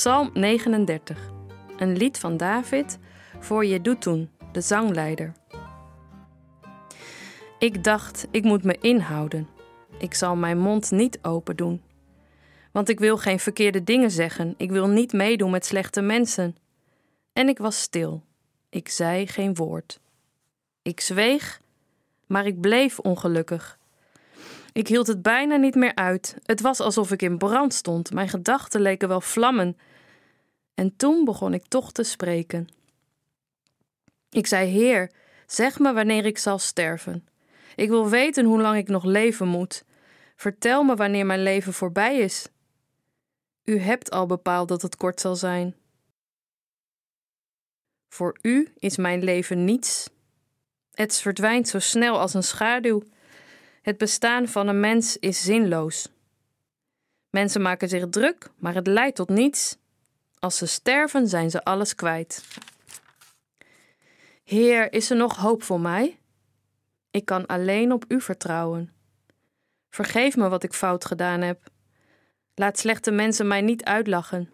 Psalm 39, een lied van David voor Jeduthun, de zangleider. Ik dacht, ik moet me inhouden. Ik zal mijn mond niet open doen. Want ik wil geen verkeerde dingen zeggen. Ik wil niet meedoen met slechte mensen. En ik was stil. Ik zei geen woord. Ik zweeg, maar ik bleef ongelukkig. Ik hield het bijna niet meer uit. Het was alsof ik in brand stond. Mijn gedachten leken wel vlammen. En toen begon ik toch te spreken. Ik zei: Heer, zeg me wanneer ik zal sterven. Ik wil weten hoe lang ik nog leven moet. Vertel me wanneer mijn leven voorbij is. U hebt al bepaald dat het kort zal zijn. Voor u is mijn leven niets. Het verdwijnt zo snel als een schaduw. Het bestaan van een mens is zinloos. Mensen maken zich druk, maar het leidt tot niets. Als ze sterven, zijn ze alles kwijt. Heer, is er nog hoop voor mij? Ik kan alleen op u vertrouwen. Vergeef me wat ik fout gedaan heb. Laat slechte mensen mij niet uitlachen.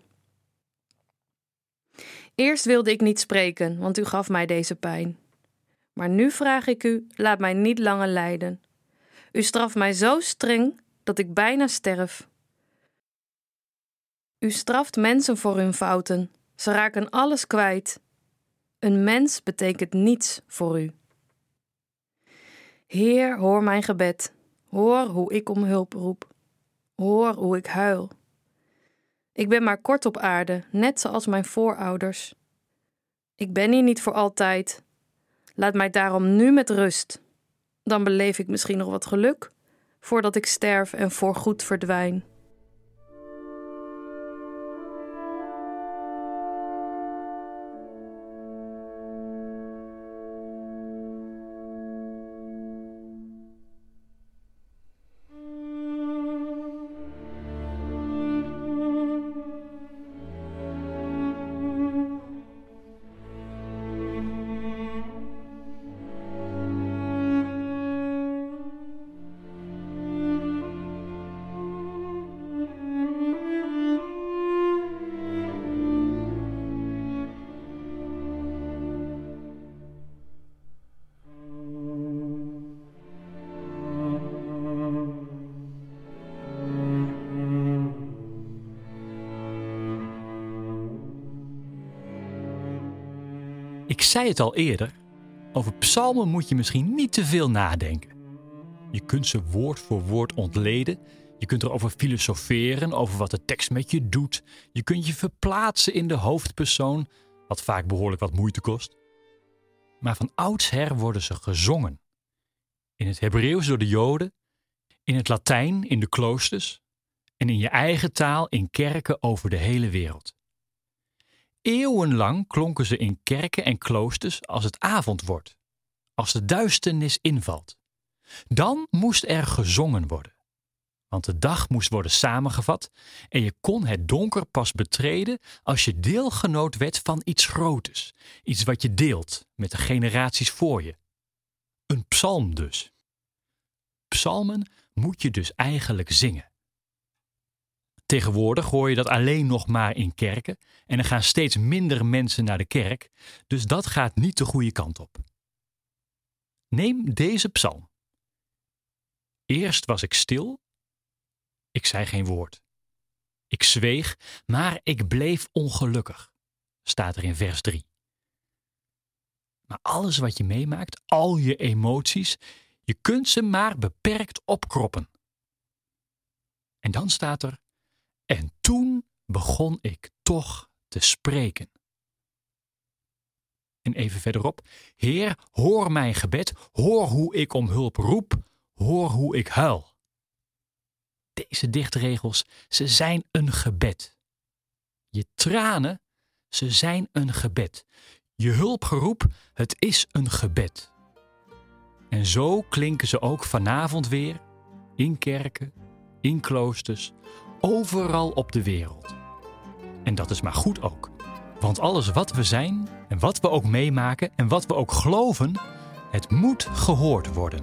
Eerst wilde ik niet spreken, want u gaf mij deze pijn. Maar nu vraag ik u: laat mij niet langer lijden. U straft mij zo streng dat ik bijna sterf. U straft mensen voor hun fouten. Ze raken alles kwijt. Een mens betekent niets voor u. Heer, hoor mijn gebed. Hoor hoe ik om hulp roep. Hoor hoe ik huil. Ik ben maar kort op aarde, net zoals mijn voorouders. Ik ben hier niet voor altijd. Laat mij daarom nu met rust. Dan beleef ik misschien nog wat geluk, voordat ik sterf en voorgoed verdwijn. Ik zei het al eerder, over psalmen moet je misschien niet te veel nadenken. Je kunt ze woord voor woord ontleden. Je kunt erover filosoferen, over wat de tekst met je doet. Je kunt je verplaatsen in de hoofdpersoon, wat vaak behoorlijk wat moeite kost. Maar van oudsher worden ze gezongen. In het Hebreeuws door de Joden, in het Latijn in de kloosters en in je eigen taal in kerken over de hele wereld. Eeuwenlang klonken ze in kerken en kloosters als het avond wordt, als de duisternis invalt. Dan moest er gezongen worden. Want de dag moest worden samengevat en je kon het donker pas betreden als je deelgenoot werd van iets groters, iets wat je deelt met de generaties voor je. Een psalm dus. Psalmen moet je dus eigenlijk zingen. Tegenwoordig hoor je dat alleen nog maar in kerken en er gaan steeds minder mensen naar de kerk, dus dat gaat niet de goede kant op. Neem deze psalm. Eerst was ik stil, ik zei geen woord. Ik zweeg, maar ik bleef ongelukkig, staat er in vers 3. Maar alles wat je meemaakt, al je emoties, je kunt ze maar beperkt opkroppen. En dan staat er en toen begon ik toch te spreken. En even verderop: Heer, hoor mijn gebed, hoor hoe ik om hulp roep, hoor hoe ik huil. Deze dichtregels, ze zijn een gebed. Je tranen, ze zijn een gebed. Je hulpgeroep, het is een gebed. En zo klinken ze ook vanavond weer in kerken, in kloosters, overal op de wereld. En dat is maar goed ook. Want alles wat we zijn en wat we ook meemaken en wat we ook geloven, het moet gehoord worden.